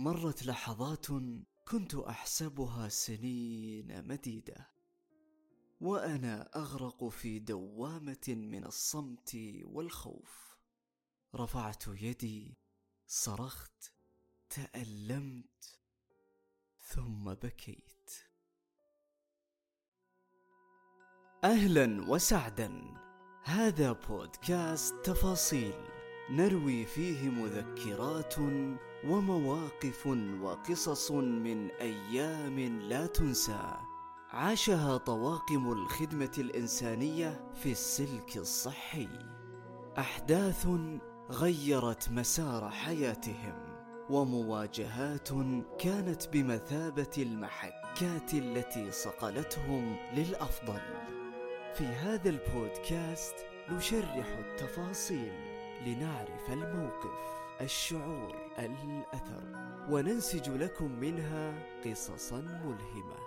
مرت لحظات كنت أحسبها سنين مديدة وأنا أغرق في دوامة من الصمت والخوف. رفعت يدي صرخت تألمت ثم بكيت. أهلا وسعدا. هذا بودكاست تفاصيل نروي فيه مذكرات ومواقف وقصص من أيام لا تنسى. عاشها طواقم الخدمة الإنسانية في السلك الصحي. أحداث غيرت مسار حياتهم ومواجهات كانت بمثابة المحكات التي صقلتهم للأفضل. في هذا البودكاست نشرح التفاصيل لنعرف الموقف. الشعور الأثر. وننسج لكم منها قصصا ملهمة.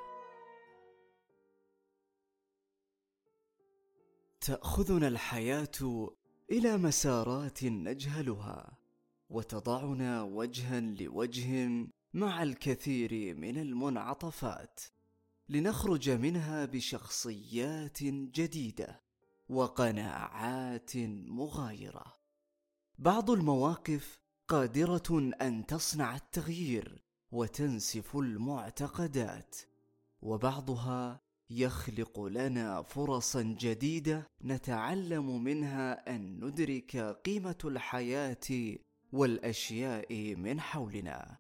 تأخذنا الحياة إلى مسارات نجهلها وتضعنا وجها لوجه مع الكثير من المنعطفات. لنخرج منها بشخصيات جديدة وقناعات مغايرة. بعض المواقف قادرة أن تصنع التغيير وتنسف المعتقدات وبعضها يخلق لنا فرصا جديدة نتعلم منها أن ندرك قيمة الحياة والأشياء من حولنا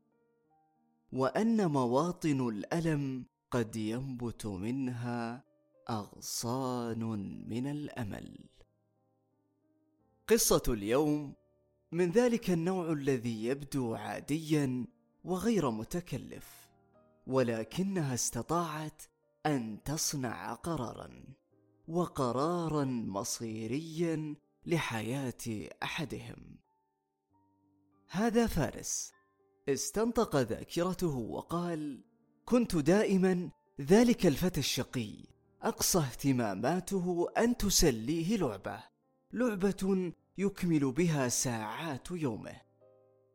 وأن مواطن الألم قد ينبت منها أغصان من الأمل. قصة اليوم من ذلك النوع الذي يبدو عاديا وغير متكلف ولكنها استطاعت أن تصنع قرارا وقرارا مصيريا لحياة أحدهم. هذا فارس. استنطق ذاكرته وقال كنت دائما ذلك الفتى الشقي. أقصى اهتماماته أن تسليه لعبة. لعبة يكمل بها ساعات يومه.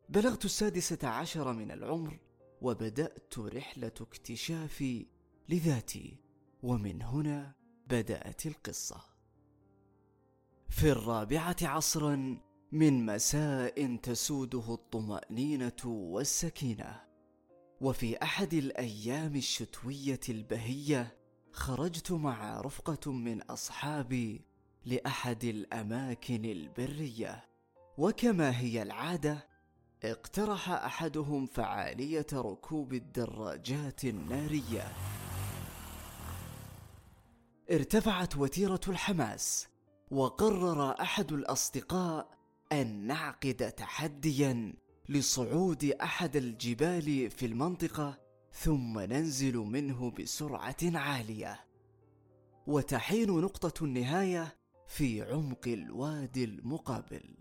بلغت السادسة عشر من العمر وبدأت رحلة اكتشافي لذاتي ومن هنا بدأت القصة. في الرابعة عصرا من مساء تسوده الطمأنينة والسكينة وفي أحد الأيام الشتوية البهية خرجت مع رفقة من اصحابي لأحد الأماكن البرية. وكما هي العادة اقترح أحدهم فعالية ركوب الدراجات النارية. ارتفعت وتيرة الحماس وقرر أحد الأصدقاء أن نعقد تحديا لصعود أحد الجبال في المنطقة ثم ننزل منه بسرعة عالية. وتحين نقطة النهاية في عمق الوادي المقابل.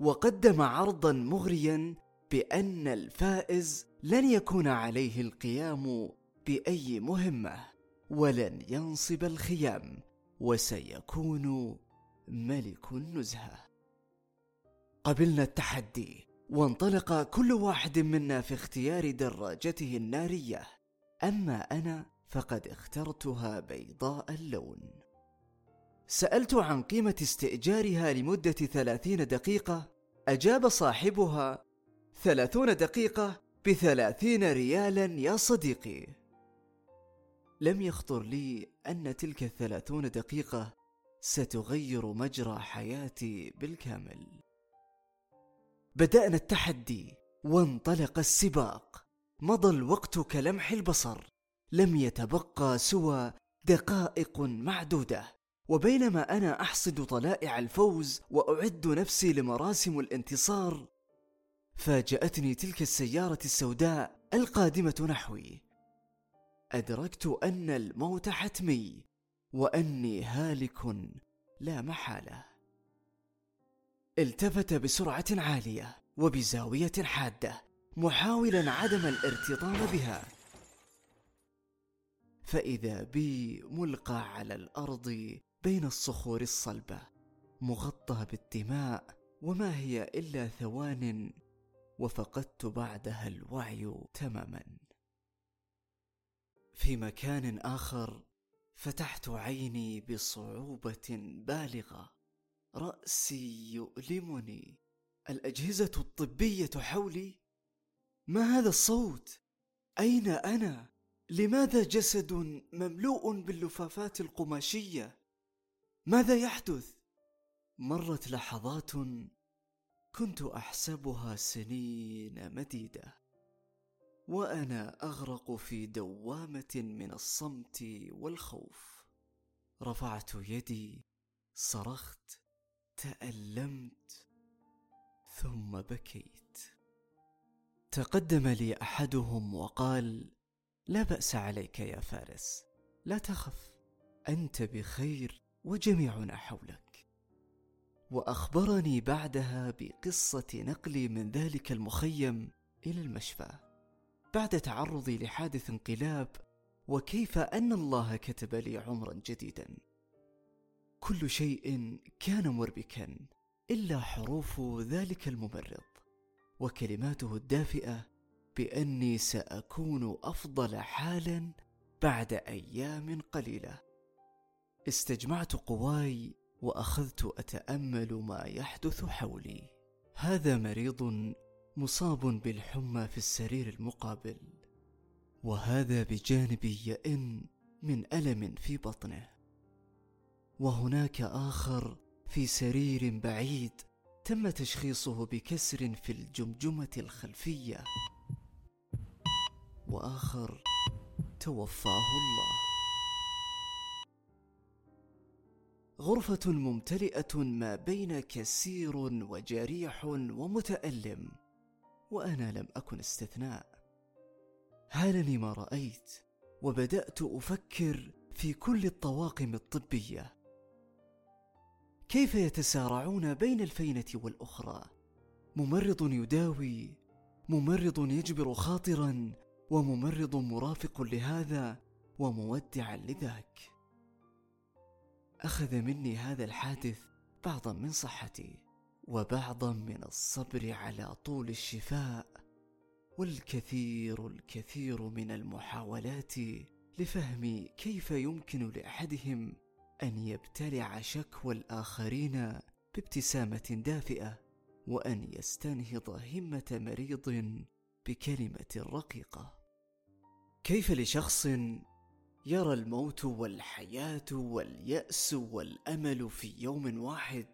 وقدم عرضا مغريا بأن الفائز لن يكون عليه القيام بأي مهمة ولن ينصب الخيام وسيكون ملك النزهة. قبلنا التحدي وانطلق كل واحد منا في اختيار دراجته النارية. أما أنا فقد اخترتها بيضاء اللون. سألت عن قيمة استئجارها لمدة ثلاثين دقيقة أجاب صاحبها ثلاثون دقيقة بثلاثين ريالا يا صديقي. لم يخطر لي أن تلك الثلاثون دقيقة ستغير مجرى حياتي بالكامل. بدأنا التحدي وانطلق السباق. مضى الوقت كلمح البصر لم يتبقى سوى دقائق معدودة. وبينما أنا أحصد طلائع الفوز وأعد نفسي لمراسم الانتصار فاجأتني تلك السيارة السوداء القادمة نحوي. أدركت أن الموت حتمي وأني هالك لا محالة. التفت بسرعة عالية وبزاوية حادة محاولا عدم الارتطام بها. فإذا بي ملقى على الأرض بين الصخور الصلبة مغطى بالدماء وما هي إلا ثوان وفقدت بعدها الوعي تماما. في مكان آخر فتحت عيني بصعوبة بالغة رأسي يؤلمني. الأجهزة الطبية حولي؟ ما هذا الصوت؟ أين أنا؟ لماذا جسد مملوء باللفافات القماشية؟ ماذا يحدث؟ مرت لحظات كنت أحسبها سنين مديدة وأنا أغرق في دوامة من الصمت والخوف. رفعت يدي صرخت تألمت ثم بكيت. تقدم لي أحدهم وقال لا بأس عليك يا فارس لا تخف أنت بخير وجميعنا حولك. وأخبرني بعدها بقصة نقلي من ذلك المخيم إلى المشفى. بعد تعرضي لحادث انقلاب وكيف أن الله كتب لي عمرا جديدا. كل شيء كان مربكا إلا حروف ذلك الممرض. وكلماته الدافئة بأني سأكون أفضل حالا بعد أيام قليلة. استجمعت قواي وأخذت أتأمل ما يحدث حولي. هذا مريض مصاب بالحمى في السرير المقابل وهذا بجانبي يئن من ألم في بطنه. وهناك آخر في سرير بعيد تم تشخيصه بكسر في الجمجمة الخلفية. وآخر توفاه الله. غرفة ممتلئة ما بين كسير وجريح ومتألم وأنا لم أكن استثناء. هالني ما رأيت؟ وبدأت أفكر في كل الطواقم الطبية. كيف يتسارعون بين الفينة والأخرى؟ ممرض يداوي ممرض يجبر خاطرا وممرض مرافق لهذا ومودعا لذاك. أخذ مني هذا الحادث بعضا من صحتي وبعضا من الصبر على طول الشفاء والكثير الكثير من المحاولات لفهم كيف يمكن لأحدهم أن يبتلع شكوى الآخرين بابتسامة دافئة وأن يستنهض همة مريض بكلمة رقيقة. كيف لشخص يرى الموت والحياة واليأس والأمل في يوم واحد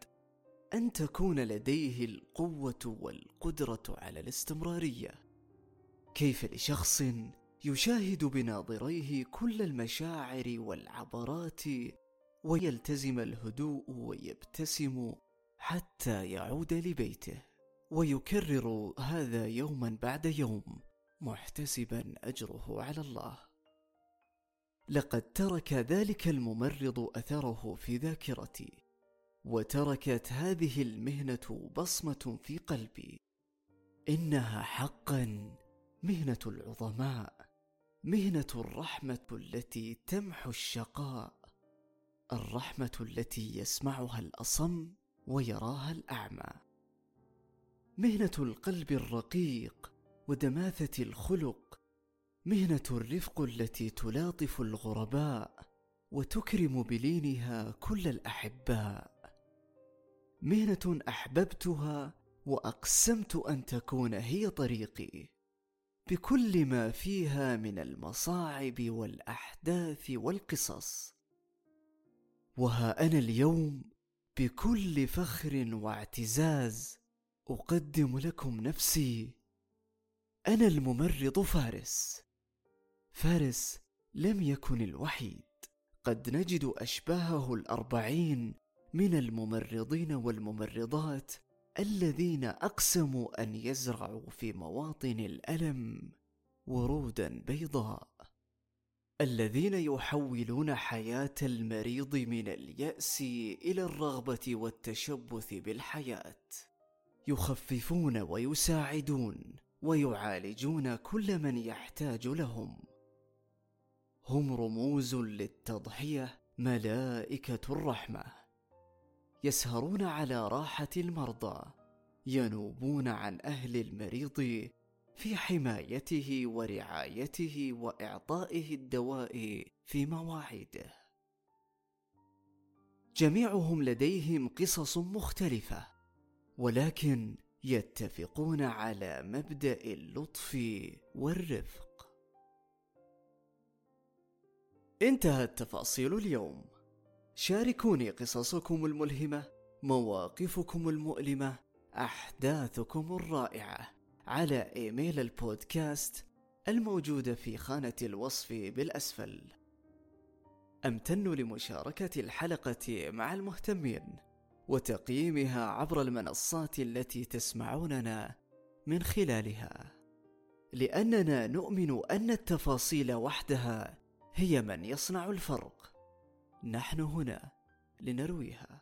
أن تكون لديه القوة والقدرة على الاستمرارية. كيف لشخص يشاهد بناظريه كل المشاعر والعبرات ويلتزم الهدوء ويبتسم حتى يعود لبيته ويكرر هذا يوما بعد يوم محتسبا أجره على الله. لقد ترك ذلك الممرض أثره في ذاكرتي وتركت هذه المهنة بصمة في قلبي. إنها حقا مهنة العظماء مهنة الرحمة التي تمحو الشقاء الرحمة التي يسمعها الأصم ويراها الأعمى. مهنة القلب الرقيق ودماثة الخلق مهنة الرفق التي تلاطف الغرباء وتكرم بلينها كل الأحباء. مهنة أحببتها وأقسمت أن تكون هي طريقي بكل ما فيها من المصاعب والأحداث والقصص. وها أنا اليوم بكل فخر واعتزاز أقدم لكم نفسي. أنا الممرض فارس. فارس لم يكن الوحيد. قد نجد أشباهه الأربعين من الممرضين والممرضات الذين أقسموا أن يزرعوا في مواطن الألم ورودا بيضاء. الذين يحولون حياة المريض من اليأس إلى الرغبة والتشبث بالحياة. يخففون ويساعدون ويعالجون كل من يحتاج لهم. هم رموز للتضحية ملائكة الرحمة. يسهرون على راحة المرضى ينوبون عن أهل المريض في حمايته ورعايته وإعطائه الدواء في مواعيده. جميعهم لديهم قصص مختلفة ولكن يتفقون على مبدأ اللطف والرفق. انتهت تفاصيل اليوم. شاركوني قصصكم الملهمة مواقفكم المؤلمة أحداثكم الرائعة على إيميل البودكاست الموجود في خانة الوصف بالأسفل. أمتن لمشاركة الحلقة مع المهتمين وتقييمها عبر المنصات التي تسمعوننا من خلالها. لأننا نؤمن أن التفاصيل وحدها هي من يصنع الفرق. نحن هنا لنرويها.